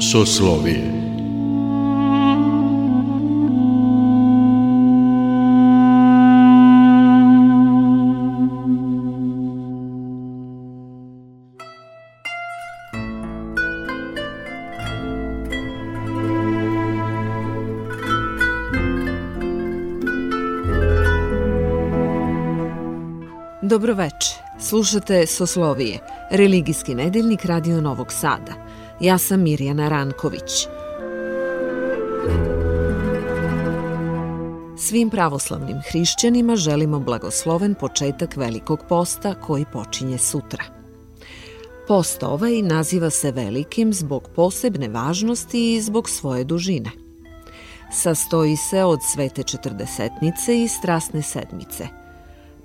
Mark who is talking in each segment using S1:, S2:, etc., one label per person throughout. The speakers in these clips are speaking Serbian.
S1: Soslovije
S2: Slušate Soslovije, religijski nedeljnik Radio Novog Sada. Ja sam Mirjana Ranković. Svim pravoslavnim hrišćanima želimo blagosloven početak Velikog posta koji počinje sutra. Post ovaj naziva se velikim zbog posebne važnosti i zbog svoje dužine. Sastoji se od svete četrdesetnice i strasne sedmice –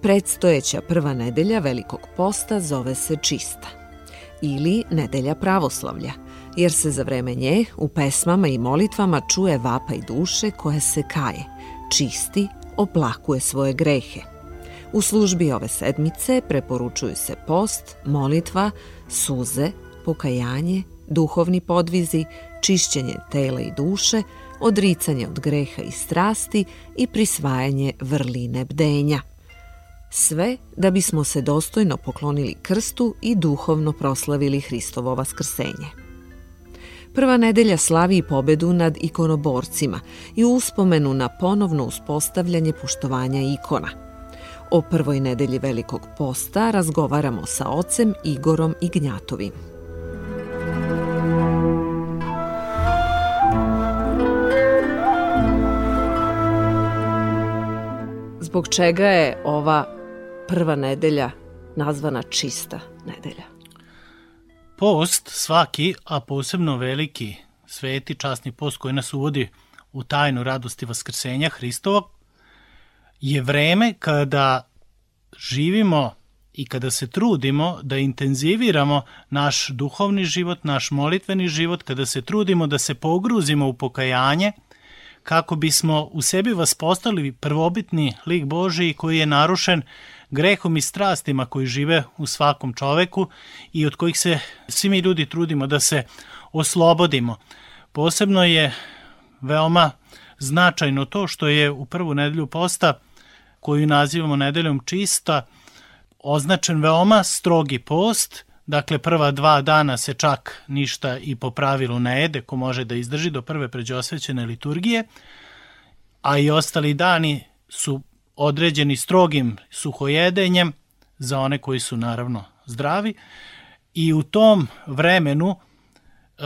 S2: Predstojeća prva nedelja Velikog posta zove se Čista ili Nedelja pravoslavlja, jer se za vreme nje u pesmama i molitvama čuje vapaj duše koja se kaje, čisti, oplakuje svoje grehe. U službi ove sedmice preporučuju se post, molitva, suze, pokajanje, duhovni podvizi, čišćenje tela i duše, odricanje od greha i strasti i prisvajanje vrline bdenja – Sve da bismo se dostojno poklonili krstu i duhovno proslavili Hristovo vaskrsenje. Prva nedelja slavi i pobedu nad ikonoborcima i uspomenu na ponovno uspostavljanje poštovanja ikona. O prvoj nedelji Velikog posta razgovaramo sa ocem Igorom Ignjatovim. Zbog čega je ova prva nedelja nazvana čista nedelja?
S3: Post svaki, a posebno veliki, sveti, časni post koji nas uvodi u tajnu radosti Vaskrsenja Hristova, je vreme kada živimo i kada se trudimo da intenziviramo naš duhovni život, naš molitveni život, kada se trudimo da se pogruzimo u pokajanje, kako bismo u sebi vaspostali prvobitni lik Boži koji je narušen grehom i strastima koji žive u svakom čoveku i od kojih se svi mi ljudi trudimo da se oslobodimo. Posebno je veoma značajno to što je u prvu nedelju posta, koju nazivamo nedeljom čista, označen veoma strogi post, dakle prva dva dana se čak ništa i po pravilu ne jede, ko može da izdrži do prve pređosvećene liturgije, a i ostali dani su određeni strogim suhojedenjem za one koji su naravno zdravi. I u tom vremenu e,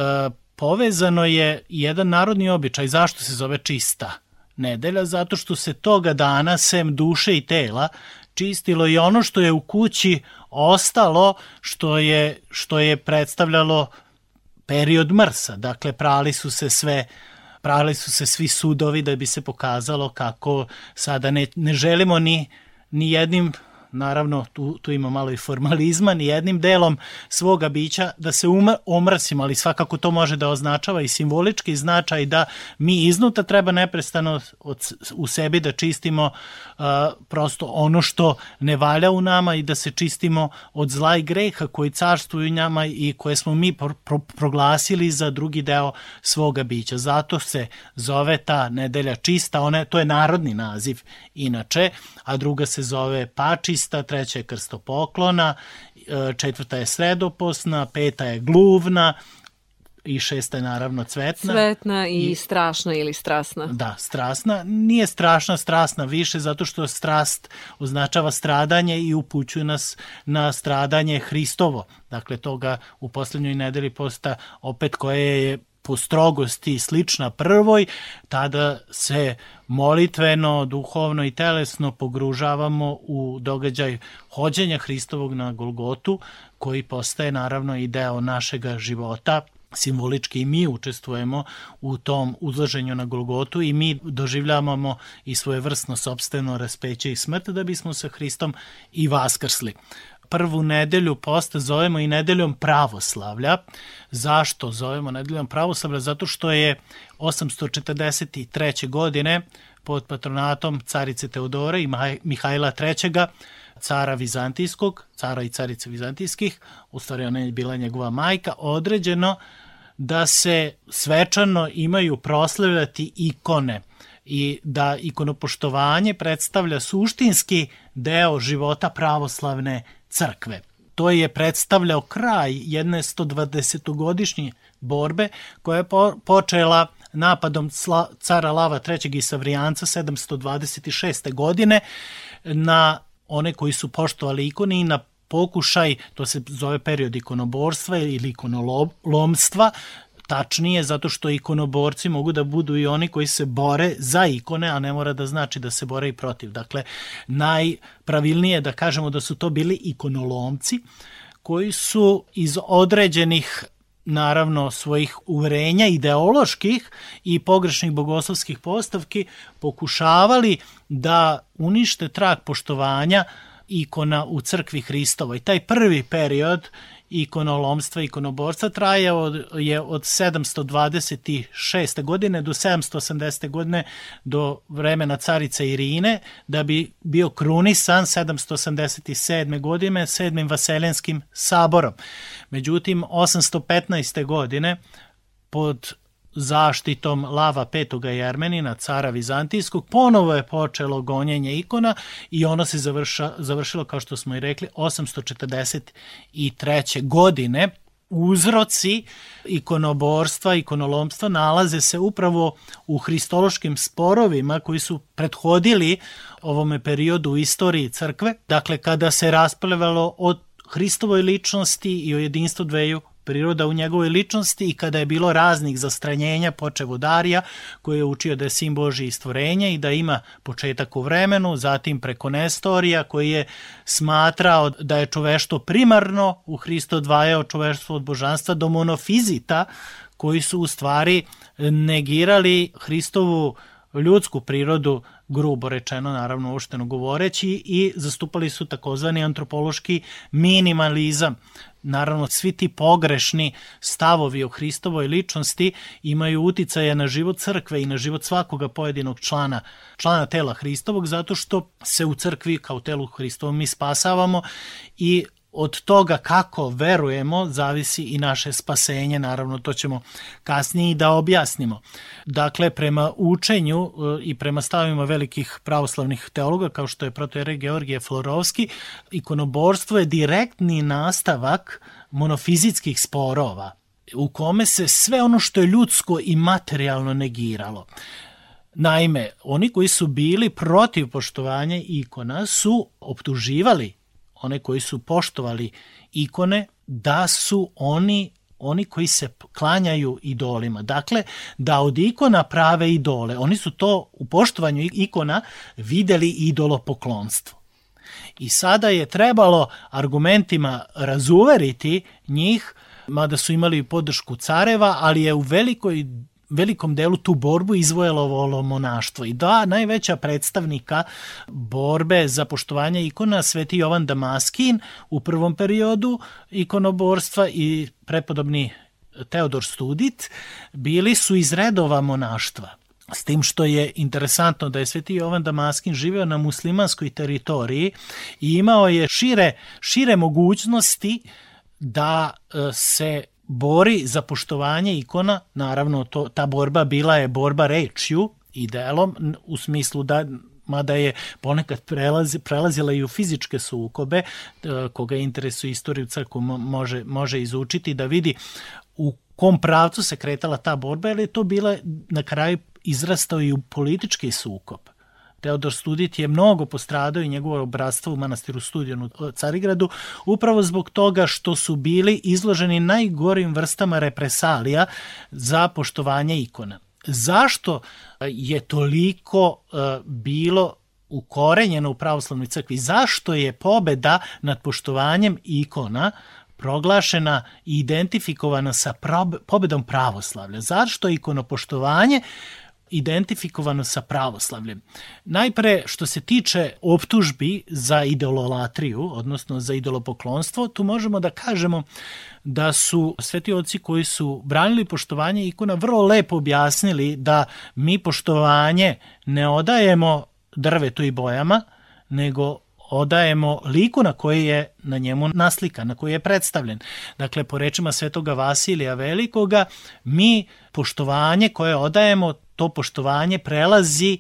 S3: povezano je jedan narodni običaj zašto se zove čista nedelja? Zato što se toga dana sem duše i tela čistilo i ono što je u kući ostalo što je što je predstavljalo period mrsa. Dakle prali su se sve pravili su se svi sudovi da bi se pokazalo kako sada ne, ne želimo ni, ni jednim naravno tu, tu ima malo i formalizma, ni jednim delom svoga bića da se umr, omrsimo, ali svakako to može da označava i simbolički značaj da mi iznuta treba neprestano od, u sebi da čistimo prosto ono što ne valja u nama i da se čistimo od zla i greha koji carstvuju u nama i koje smo mi pro, pro, proglasili za drugi deo svoga bića. Zato se zove ta nedelja čista, ona, to je narodni naziv inače, a druga se zove pačist, krsta, treća je krstopoklona, e, četvrta je sredoposna, peta je gluvna, i šesta je naravno cvetna.
S2: Cvetna i, i strašna ili strasna.
S3: Da, strasna. Nije strašna, strasna više zato što strast označava stradanje i upućuje nas na stradanje Hristovo. Dakle, toga u poslednjoj nedeli posta opet koje je po strogosti slična prvoj, tada se molitveno, duhovno i telesno pogružavamo u događaj hođenja Hristovog na Golgotu, koji postaje naravno i deo našega života, simbolički i mi učestvujemo u tom uzlaženju na Golgotu i mi doživljavamo i svoje vrstno sobstveno raspeće i smrt da bismo sa Hristom i vaskrsli prvu nedelju posta zovemo i nedeljom pravoslavlja. Zašto zovemo nedeljom pravoslavlja? Zato što je 843. godine pod patronatom carice Teodore i Mihajla III cara Vizantijskog, cara i carice Vizantijskih, u stvari ona je bila njegova majka, određeno da se svečano imaju proslavljati ikone i da ikonopoštovanje predstavlja suštinski deo života pravoslavne crkve. To je predstavljao kraj jedne 120-godišnje borbe koja je počela napadom cara Lava III. i Savrijanca 726. godine na one koji su poštovali ikone i na pokušaj, to se zove period ikonoborstva ili ikonolomstva, tačnije zato što ikonoborci mogu da budu i oni koji se bore za ikone, a ne mora da znači da se bore i protiv. Dakle, najpravilnije da kažemo da su to bili ikonolomci koji su iz određenih naravno svojih uverenja ideoloških i pogrešnih bogoslovskih postavki pokušavali da unište trag poštovanja ikona u crkvi Hristova. I taj prvi period ikonolomstva, ikonoborstva traje od, je od 726. godine do 780. godine do vremena carice Irine, da bi bio krunisan 787. godine sedmim Vaseljenskim saborom. Međutim, 815. godine pod zaštitom Lava Petoga Jermenina, cara Vizantijskog, ponovo je počelo gonjenje ikona i ono se završa, završilo, kao što smo i rekli, 843. godine. Uzroci ikonoborstva, ikonolomstva nalaze se upravo u hristološkim sporovima koji su prethodili ovome periodu u istoriji crkve, dakle kada se rasplevalo od Hristovoj ličnosti i o jedinstvu dveju priroda u njegovoj ličnosti i kada je bilo raznih zastranjenja počevodarija koji je učio da je sin Boži stvorenja i da ima početak u vremenu, zatim preko Nestorija koji je smatrao da je čoveštvo primarno, u Hristo odvajao čoveštvo od božanstva do monofizita koji su u stvari negirali Hristovu ljudsku prirodu, grubo rečeno, naravno uošteno govoreći, i zastupali su takozvani antropološki minimalizam. Naravno, svi ti pogrešni stavovi o Hristovoj ličnosti imaju uticaje na život crkve i na život svakoga pojedinog člana, člana tela Hristovog, zato što se u crkvi kao telu Hristovom mi spasavamo i od toga kako verujemo zavisi i naše spasenje, naravno to ćemo kasnije i da objasnimo. Dakle, prema učenju e, i prema stavima velikih pravoslavnih teologa, kao što je protere Georgije Florovski, ikonoborstvo je direktni nastavak monofizitskih sporova u kome se sve ono što je ljudsko i materijalno negiralo. Naime, oni koji su bili protiv poštovanja ikona su optuživali one koji su poštovali ikone, da su oni oni koji se klanjaju idolima. Dakle, da od ikona prave idole. Oni su to u poštovanju ikona videli idolopoklonstvo. I sada je trebalo argumentima razuveriti njih, mada su imali podršku careva, ali je u velikoj velikom delu tu borbu izvojelo monaštvo. I da, najveća predstavnika borbe za poštovanje ikona Sveti Jovan Damaskin u prvom periodu ikonoborstva i prepodobni Teodor Studit bili su iz redova monaštva. S tim što je interesantno da je Sveti Jovan Damaskin živeo na muslimanskoj teritoriji i imao je šire, šire mogućnosti da e, se bori za poštovanje ikona, naravno to, ta borba bila je borba rečju i delom, u smislu da mada je ponekad prelazi, prelazila i u fizičke sukobe, e, koga interesuje istoriju crkvu može, može izučiti da vidi u kom pravcu se kretala ta borba, jer je to bila na kraju izrastao i u politički sukob. Teodor Studit je mnogo postradao i njegovo obratstvo u manastiru Studijanu u Carigradu upravo zbog toga što su bili izloženi najgorim vrstama represalija za poštovanje ikona. Zašto je toliko uh, bilo ukorenjeno u pravoslavnoj crkvi? Zašto je pobeda nad poštovanjem ikona proglašena i identifikovana sa pobedom pravoslavlja? Zašto ikonopoštovanje identifikovano sa pravoslavljem. Najpre, što se tiče optužbi za idololatriju, odnosno za idolopoklonstvo, tu možemo da kažemo da su sveti oci koji su branili poštovanje ikona vrlo lepo objasnili da mi poštovanje ne odajemo drvetu i bojama, nego odajemo liku na koji je na njemu naslika, na koji je predstavljen. Dakle, po rečima svetoga Vasilija Velikoga, mi poštovanje koje odajemo, to poštovanje prelazi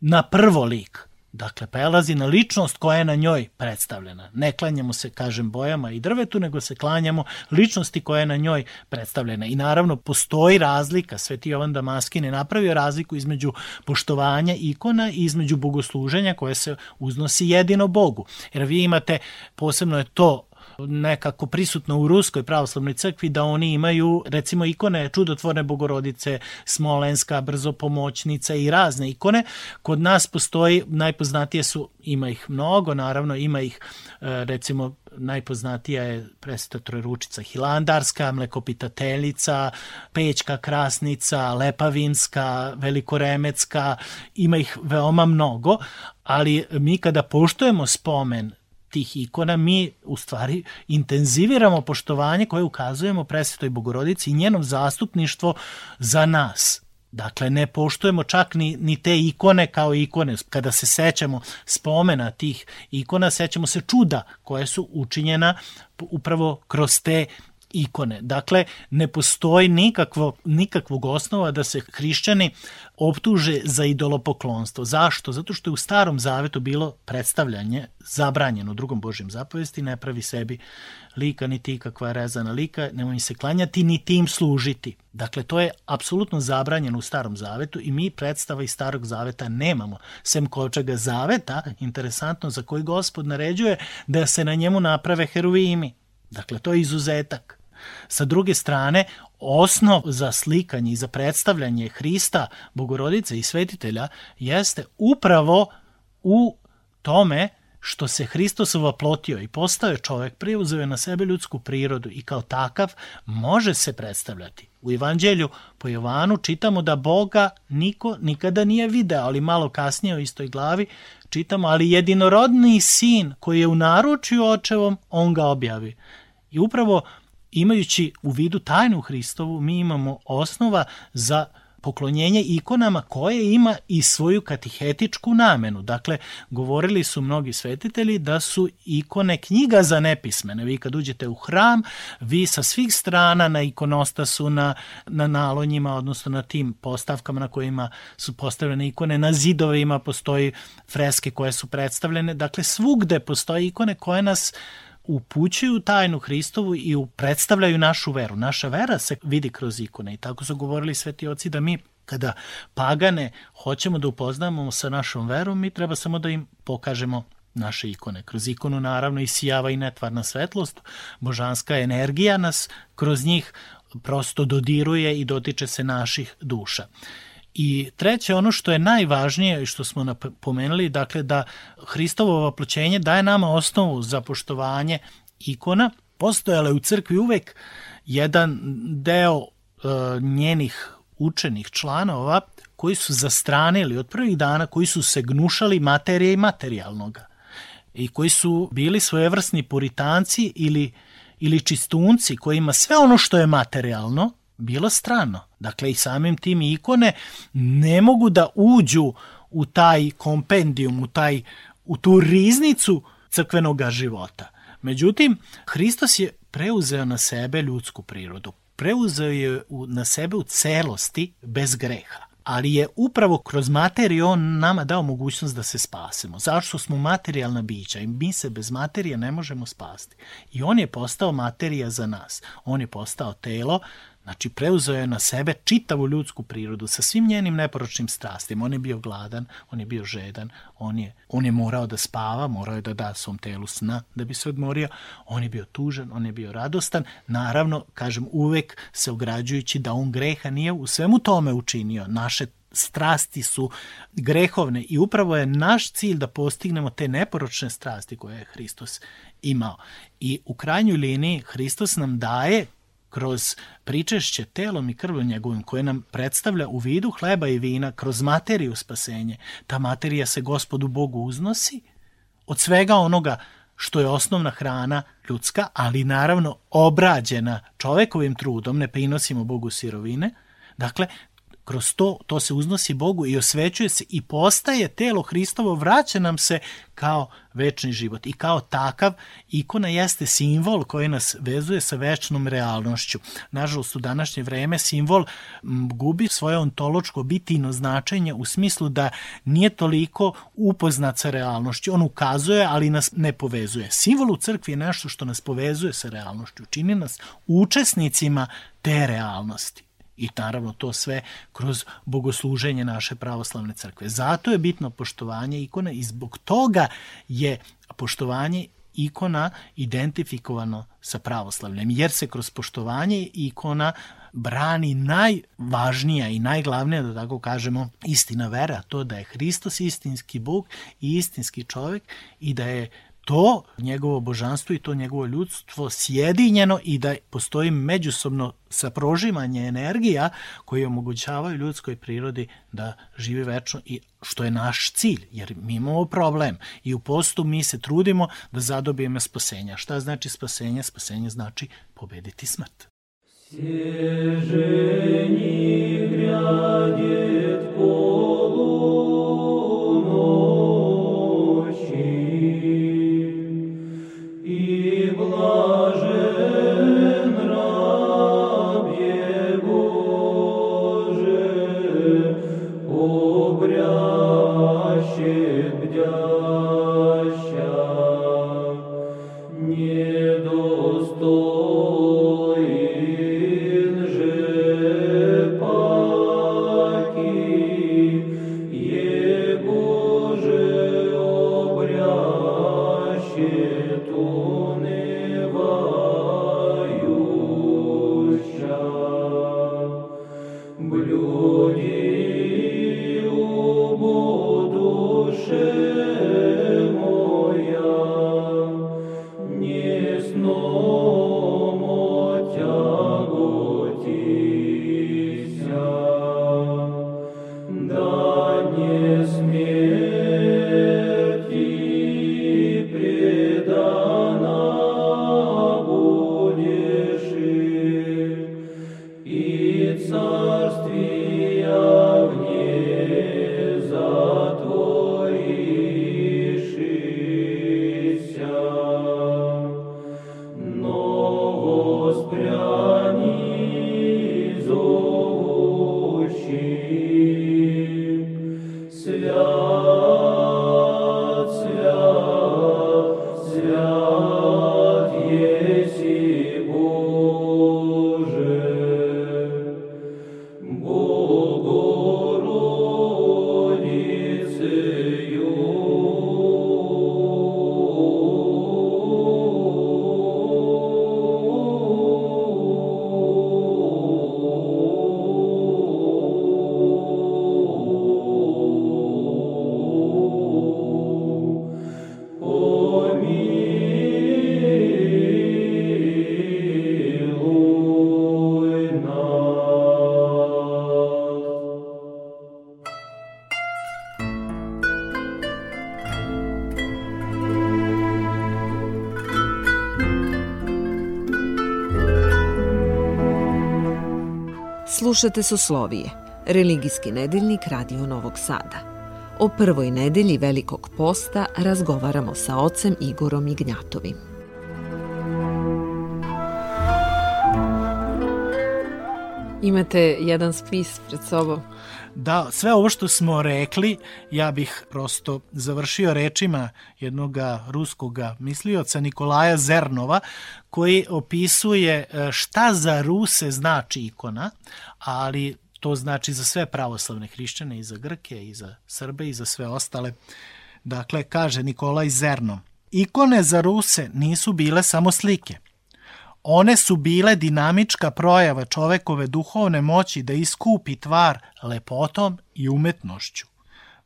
S3: na prvo lik. Dakle, prelazi na ličnost koja je na njoj predstavljena. Ne klanjamo se, kažem, bojama i drvetu, nego se klanjamo ličnosti koja je na njoj predstavljena. I naravno, postoji razlika, Sveti Jovan Damaskin je napravio razliku između poštovanja ikona i između bogosluženja koje se uznosi jedino Bogu. Jer vi imate, posebno je to nekako prisutno u Ruskoj pravoslavnoj crkvi da oni imaju recimo ikone čudotvorne bogorodice, Smolenska, brzopomoćnica i razne ikone. Kod nas postoji, najpoznatije su, ima ih mnogo, naravno ima ih e, recimo najpoznatija je presveta Trojručica Hilandarska, Mlekopitateljica, Pećka Krasnica, Lepavinska, Velikoremecka, ima ih veoma mnogo, ali mi kada poštujemo spomen tih ikona mi u stvari intenziviramo poštovanje koje ukazujemo presvetoj bogorodici i njenom zastupništvo za nas. Dakle, ne poštujemo čak ni, ni te ikone kao ikone. Kada se sećamo spomena tih ikona, sećamo se čuda koje su učinjena upravo kroz te ikone. Dakle, ne postoji nikakvo, nikakvog osnova da se hrišćani optuže za idolopoklonstvo. Zašto? Zato što je u starom zavetu bilo predstavljanje zabranjeno u drugom Božjem zapovesti, ne pravi sebi lika, niti kakva je rezana lika, nemoj se klanjati, niti im služiti. Dakle, to je apsolutno zabranjeno u starom zavetu i mi predstava iz starog zaveta nemamo. Sem kočega zaveta, interesantno, za koji gospod naređuje da se na njemu naprave heruvimi. Dakle, to je izuzetak. Sa druge strane, osnov za slikanje i za predstavljanje Hrista, Bogorodice i Svetitelja jeste upravo u tome što se Hristos vaplotio i postao je čovek, preuzeo je na sebe ljudsku prirodu i kao takav može se predstavljati. U Evanđelju po Jovanu čitamo da Boga niko nikada nije video, ali malo kasnije u istoj glavi čitamo, ali jedinorodni sin koji je u naručju očevom, on ga objavi. I upravo imajući u vidu tajnu Hristovu, mi imamo osnova za poklonjenje ikonama koje ima i svoju katihetičku namenu. Dakle, govorili su mnogi svetitelji da su ikone knjiga za nepismene. Vi kad uđete u hram, vi sa svih strana na ikonostasu, na, na nalonjima, odnosno na tim postavkama na kojima su postavljene ikone, na zidovima postoji freske koje su predstavljene. Dakle, svugde postoje ikone koje nas upućuju tajnu Hristovu i predstavljaju našu veru. Naša vera se vidi kroz ikone i tako su govorili sveti oci da mi kada pagane hoćemo da upoznamo sa našom verom, mi treba samo da im pokažemo naše ikone. Kroz ikonu naravno isijava i netvarna svetlost, božanska energija nas kroz njih prosto dodiruje i dotiče se naših duša. I treće, ono što je najvažnije i što smo napomenuli, dakle da Hristovo vaploćenje daje nama osnovu za poštovanje ikona. Postojala je u crkvi uvek jedan deo e, njenih učenih članova koji su zastranili od prvih dana, koji su se gnušali materije i materijalnoga i koji su bili svojevrsni puritanci ili, ili čistunci kojima sve ono što je materijalno bilo strano. Dakle, i samim tim ikone ne mogu da uđu u taj kompendijum, u, taj, u tu riznicu crkvenog života. Međutim, Hristos je preuzeo na sebe ljudsku prirodu. Preuzeo je na sebe u celosti bez greha ali je upravo kroz materiju on nama dao mogućnost da se spasemo. Zašto smo materijalna bića i mi se bez materije ne možemo spasti. I on je postao materija za nas. On je postao telo Znači, preuzeo je na sebe čitavu ljudsku prirodu sa svim njenim neporočnim strastima. On je bio gladan, on je bio žedan, on je, on je morao da spava, morao je da da svom telu sna da bi se odmorio. On je bio tužan, on je bio radostan. Naravno, kažem, uvek se ograđujući da on greha nije u svemu tome učinio. Naše strasti su grehovne i upravo je naš cilj da postignemo te neporočne strasti koje je Hristos imao. I u krajnjoj liniji Hristos nam daje kroz pričešće telom i krvom njegovim koje nam predstavlja u vidu hleba i vina kroz materiju spasenje. Ta materija se gospodu Bogu uznosi od svega onoga što je osnovna hrana ljudska, ali naravno obrađena čovekovim trudom, ne prinosimo Bogu sirovine, dakle, kroz to, to se uznosi Bogu i osvećuje se i postaje telo Hristovo, vraća nam se kao večni život. I kao takav, ikona jeste simbol koji nas vezuje sa večnom realnošću. Nažalost, u današnje vreme simbol gubi svoje ontoločko bitino značenje u smislu da nije toliko upoznat sa realnošću. On ukazuje, ali nas ne povezuje. Simbol u crkvi je nešto što nas povezuje sa realnošću. Čini nas učesnicima te realnosti i naravno to sve kroz bogosluženje naše pravoslavne crkve. Zato je bitno poštovanje ikona i zbog toga je poštovanje ikona identifikovano sa pravoslavljem, jer se kroz poštovanje ikona brani najvažnija i najglavnija, da tako kažemo, istina vera, to da je Hristos istinski Bog i istinski čovek i da je to njegovo božanstvo i to njegovo ljudstvo sjedinjeno i da postoji međusobno saprožimanje energija koji omogućavaju ljudskoj prirodi da živi večno i što je naš cilj, jer mi imamo problem i u postu mi se trudimo da zadobijemo spasenja. Šta znači spasenje? Spasenje znači pobediti smrt. Сежени грядет
S2: Slušate Soslovije, religijski nedeljnik Radio Novog Sada. O prvoj nedelji Velikog posta razgovaramo sa ocem Igorom Ignjatovim. Imate jedan spis pred sobom.
S3: Da, sve ovo što smo rekli, ja bih prosto završio rečima jednog ruskog mislioca Nikolaja Zernova, koji opisuje e, šta za Ruse znači ikona, ali to znači za sve pravoslavne hrišćane i za Grke i za Srbe i za sve ostale. Dakle, kaže Nikolaj Zerno, ikone za Ruse nisu bile samo slike. One su bile dinamička projava čovekove duhovne moći da iskupi tvar lepotom i umetnošću.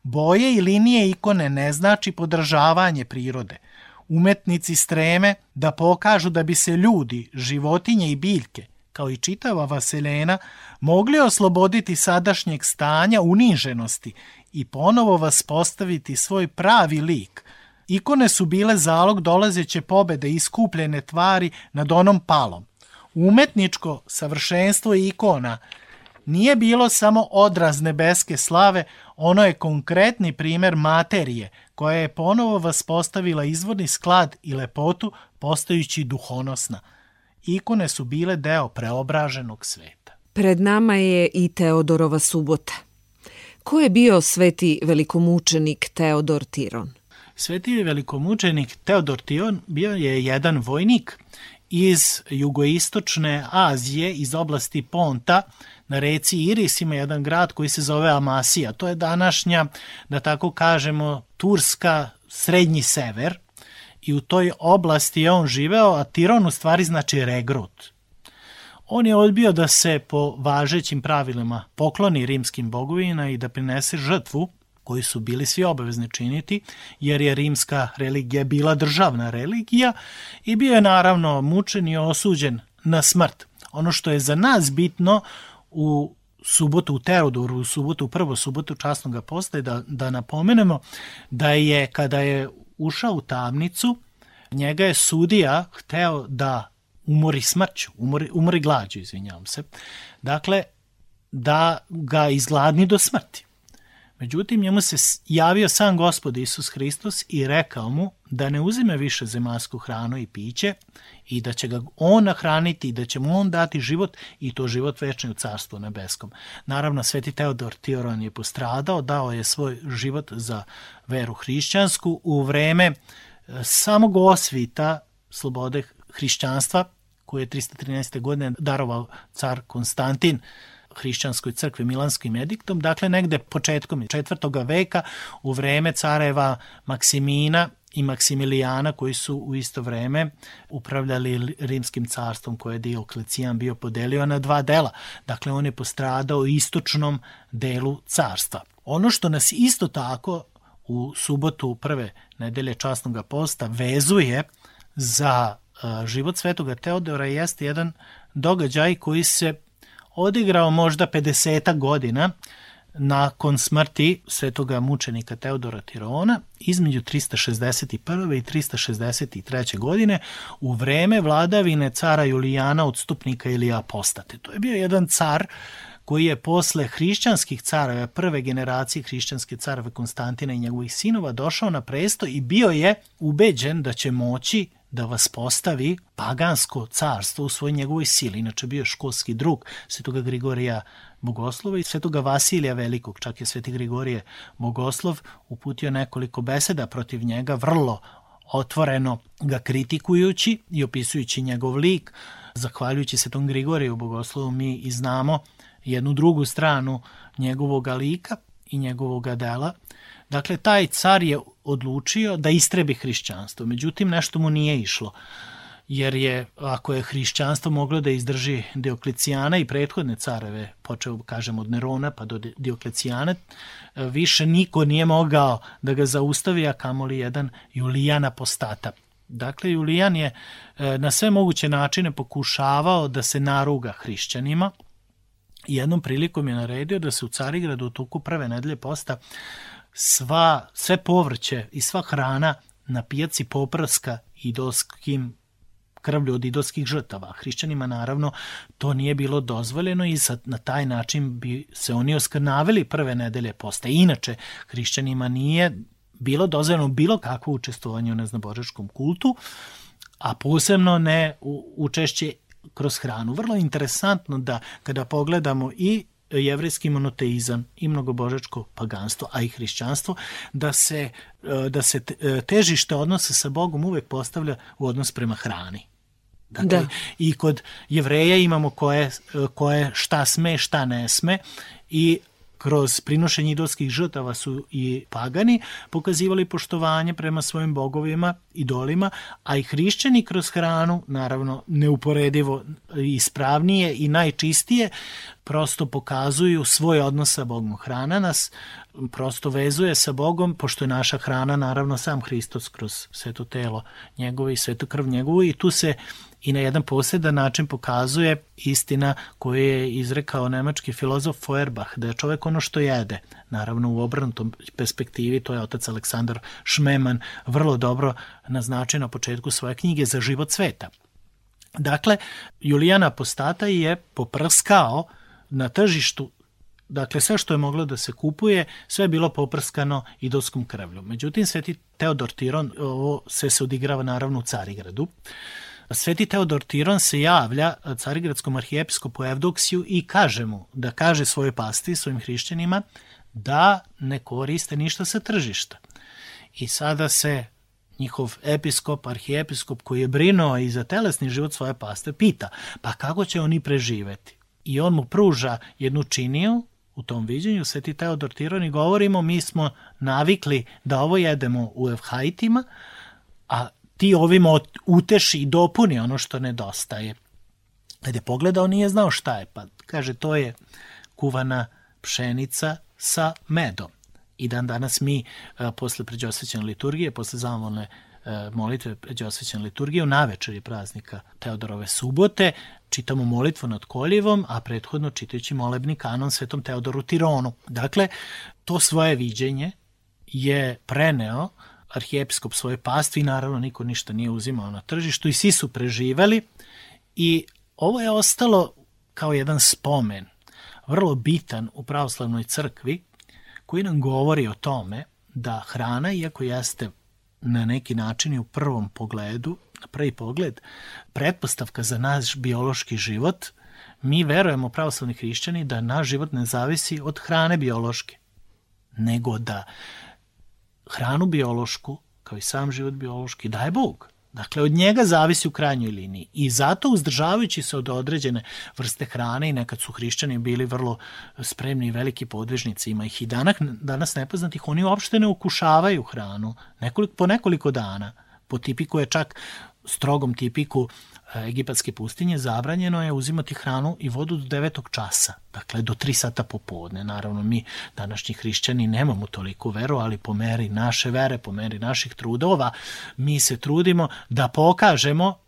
S3: Boje i linije ikone ne znači podržavanje prirode. Umetnici streme da pokažu da bi se ljudi, životinje i biljke kao i čitava vaseljena, mogli osloboditi sadašnjeg stanja uniženosti i ponovo vas postaviti svoj pravi lik. Ikone su bile zalog dolazeće pobede iskupljene tvari nad onom palom. Umetničko savršenstvo ikona nije bilo odraz odraz nebeske slave, ono je konkretni primer materije koja je ponovo vaspostavila izvorni sklad i lepotu postajući duhonosna. Ikone su bile deo preobraženog sveta.
S2: Pred nama je i Teodorova subota. Ko je bio sveti velikomučenik Teodor Tiron?
S3: Sveti velikomučenik Teodor Tiron bio je jedan vojnik iz jugoistočne Azije, iz oblasti Ponta, na reci Iris ima jedan grad koji se zove Amasija. To je današnja, da tako kažemo, Turska srednji sever i u toj oblasti je on živeo, a Tiron u stvari znači regrut. On je odbio da se po važećim pravilima pokloni rimskim bogovina i da prinese žrtvu koji su bili svi obavezni činiti, jer je rimska religija bila državna religija i bio je naravno mučen i osuđen na smrt. Ono što je za nas bitno u subotu u Teodoru, u subotu, prvo subotu časnog posta da, da napomenemo da je kada je ušao u tamnicu, njega je sudija hteo da umori smrću, umori, umori glađu, izvinjavam se. Dakle, da ga izgladni do smrti. Međutim, njemu se javio sam gospod Isus Hristos i rekao mu da ne uzime više zemaljsku hranu i piće i da će ga on nahraniti i da će mu on dati život i to život večni u carstvu nebeskom. Naravno, sveti Teodor Tioron je postradao, dao je svoj život za veru hrišćansku u vreme e, samog osvita slobode hrišćanstva koje je 313. godine darovao car Konstantin hrišćanskoj crkvi Milanskim ediktom, dakle negde početkom četvrtoga veka u vreme careva Maksimina i Maksimilijana koji su u isto vreme upravljali rimskim carstvom koje je Dioklecijan bio podelio na dva dela. Dakle, on je postradao istočnom delu carstva. Ono što nas isto tako u subotu prve nedelje časnog posta vezuje za život svetoga Teodora jeste jedan događaj koji se odigrao možda 50 godina nakon smrti svetoga mučenika Teodora Tirona između 361. i 363. godine u vreme vladavine cara Julijana odstupnika ili apostate. To je bio jedan car koji je posle hrišćanskih careva, prve generacije hrišćanske careve Konstantina i njegovih sinova došao na presto i bio je ubeđen da će moći da vas postavi pagansko carstvo u svoj njegovoj sili. Inače bio školski drug svetoga Grigorija Bogoslova i svetoga Vasilija Velikog. Čak je sveti Grigorije Bogoslov uputio nekoliko beseda protiv njega, vrlo otvoreno ga kritikujući i opisujući njegov lik. Zahvaljujući se tom Grigoriju Bogoslovu mi i znamo jednu drugu stranu njegovog lika i njegovog dela. Dakle, taj car je odlučio da istrebi hrišćanstvo. Međutim, nešto mu nije išlo jer je, ako je hrišćanstvo moglo da izdrži Dioklecijana i prethodne careve, počeo, kažem, od Nerona pa do Dioklecijana, više niko nije mogao da ga zaustavi, a kamoli jedan Julijan apostata. Dakle, Julijan je e, na sve moguće načine pokušavao da se naruga hrišćanima, jednom prilikom je naredio da se u Carigradu u toku prve nedelje posta sva, sve povrće i sva hrana na pijaci poprska idolskim krvlju od idolskih žrtava. Hrišćanima naravno to nije bilo dozvoljeno i sad na taj način bi se oni oskrnavili prve nedelje posta. Inače, hrišćanima nije bilo dozvoljeno bilo kakvo učestvovanje u neznabožačkom kultu, a posebno ne učešće kroz hranu. Vrlo interesantno da kada pogledamo i jevrijski monoteizam i mnogobožačko paganstvo, a i hrišćanstvo, da se, da se težište odnosa sa Bogom uvek postavlja u odnos prema hrani. Dakle, da. i kod jevreja imamo koje, koje šta sme, šta ne sme i kroz prinošenje idolskih žrtava su i pagani pokazivali poštovanje prema svojim bogovima, idolima, a i hrišćani kroz hranu, naravno neuporedivo ispravnije i najčistije, prosto pokazuju svoj odnos sa Bogom. Hrana nas prosto vezuje sa Bogom, pošto je naša hrana naravno sam Hristos kroz sveto telo njegove i svetu krv njegovu i tu se i na jedan posledan način pokazuje istina koju je izrekao nemački filozof Feuerbach, da je čovek ono što jede. Naravno u obrnutom perspektivi, to je otac Aleksandar Šmeman vrlo dobro naznačio na početku svoje knjige za život sveta. Dakle, Julijan Apostata je poprskao na tržištu Dakle, sve što je moglo da se kupuje, sve je bilo poprskano idolskom krvlju. Međutim, Sveti Teodor Tiron, ovo se se odigrava naravno u Carigradu, Sveti Teodor Tiron se javlja carigradskom arhijepiskopu Evdoksiju i kaže mu da kaže svoje pasti, svojim hrišćanima, da ne koriste ništa sa tržišta. I sada se njihov episkop, arhijepiskop koji je brinuo i za telesni život svoje paste, pita, pa kako će oni preživeti? I on mu pruža jednu činiju u tom viđenju, Sveti Teodor Tiron i govorimo, mi smo navikli da ovo jedemo u evhajtima, a ti ovim uteši i dopuni ono što nedostaje. Kad je pogledao, nije znao šta je, pa kaže, to je kuvana pšenica sa medom. I dan danas mi, a, posle pređosvećene liturgije, posle zamolne molitve pređosvećene liturgije, u navečeri praznika Teodorove subote, čitamo molitvu nad koljevom, a prethodno čitajući molebni kanon svetom Teodoru Tironu. Dakle, to svoje viđenje je preneo arhijepiskop svoje pastvi i naravno niko ništa nije uzimao na tržištu i svi su preživeli. I ovo je ostalo kao jedan spomen, vrlo bitan u pravoslavnoj crkvi koji nam govori o tome da hrana, iako jeste na neki način i u prvom pogledu, na prvi pogled, pretpostavka za naš biološki život, mi verujemo pravoslavni hrišćani da naš život ne zavisi od hrane biološke, nego da hranu biološku, kao i sam život biološki, daje Bog. Dakle, od njega zavisi u krajnjoj liniji. I zato, uzdržavajući se od određene vrste hrane, i nekad su hrišćani bili vrlo spremni i veliki podvežnici, ima ih i danas, danas nepoznatih, oni uopšte ne ukušavaju hranu nekoliko, po nekoliko dana. Po tipiku je čak strogom tipiku egipatske pustinje zabranjeno je uzimati hranu i vodu do 9. časa, dakle do 3 sata popodne. Naravno, mi današnji hrišćani nemamo toliko veru, ali po meri naše vere, po meri naših trudova, mi se trudimo da pokažemo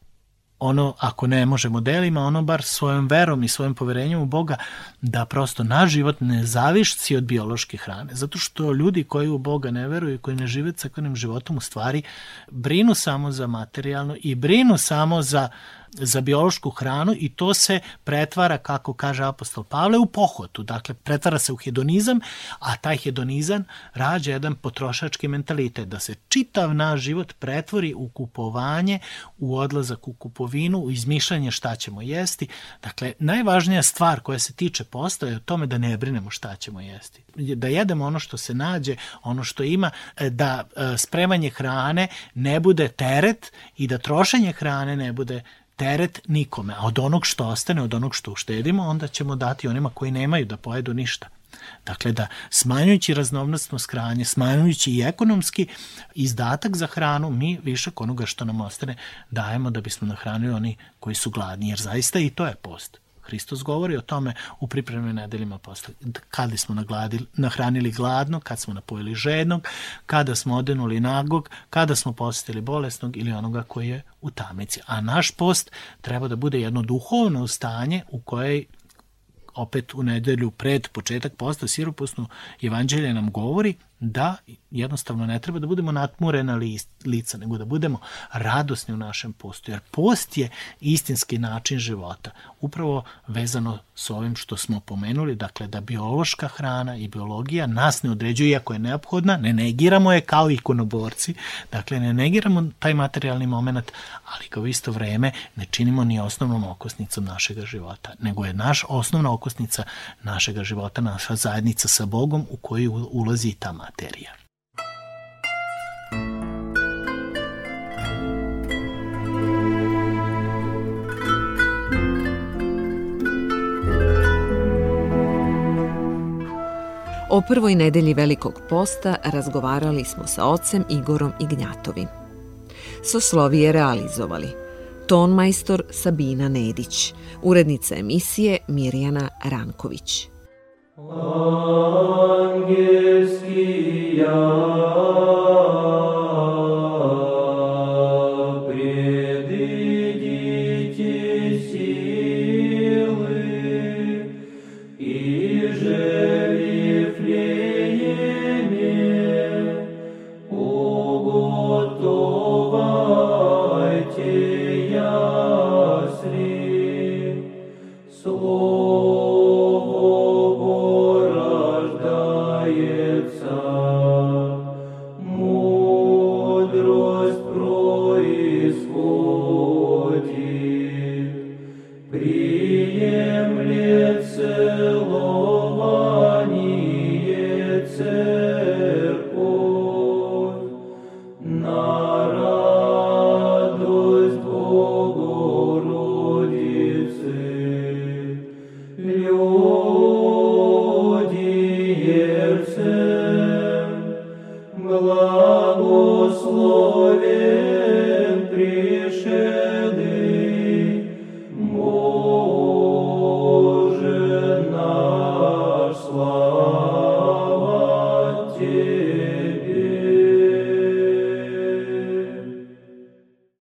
S3: ono, ako ne možemo delima, ono bar svojom verom i svojim poverenjem u Boga, da prosto naš život ne zavišci od biološke hrane. Zato što ljudi koji u Boga ne veruju i koji ne žive crkvenim životom u stvari brinu samo za materijalno i brinu samo za za biološku hranu i to se pretvara, kako kaže apostol Pavle, u pohotu. Dakle, pretvara se u hedonizam, a taj hedonizam rađa jedan potrošački mentalitet, da se čitav naš život pretvori u kupovanje, u odlazak u kupovinu, u izmišljanje šta ćemo jesti. Dakle, najvažnija stvar koja se tiče posta je o tome da ne brinemo šta ćemo jesti. Da jedemo ono što se nađe, ono što ima, da e, spremanje hrane ne bude teret i da trošenje hrane ne bude teret nikome, a od onog što ostane, od onog što uštedimo, onda ćemo dati onima koji nemaju da pojedu ništa. Dakle, da smanjujući raznovnostnost hranje, smanjujući i ekonomski izdatak za hranu, mi višak onoga što nam ostane dajemo da bismo nahranili oni koji su gladni, jer zaista i to je post. Hristos govori o tome u pripremnim nedeljima posle. Kada smo nagladili, nahranili gladnog, kad smo napojili žednog, kada smo odenuli nagog, kada smo postili bolesnog ili onoga koji je u tamici. A naš post treba da bude jedno duhovno stanje u kojoj opet u nedelju pred početak posta siropusno evanđelje nam govori da jednostavno ne treba da budemo natmurena lica, nego da budemo radosni u našem postu, jer post je istinski način života, upravo vezano s ovim što smo pomenuli, dakle da biološka hrana i biologija nas ne određuje, iako je neophodna, ne negiramo je kao ikonoborci, dakle ne negiramo taj materijalni moment, ali kao isto vreme ne činimo ni osnovnom okosnicom našega života, nego je naš osnovna okosnica našega života, naša zajednica sa Bogom u koju ulazi ta materija.
S2: O prvoj nedelji Velikog posta razgovarali smo sa ocem Igorom Ignjatovim. Soslovije realizovali tonmajstor Sabina Nedić, urednica emisije Mirjana Ranković. Angelski
S4: ja.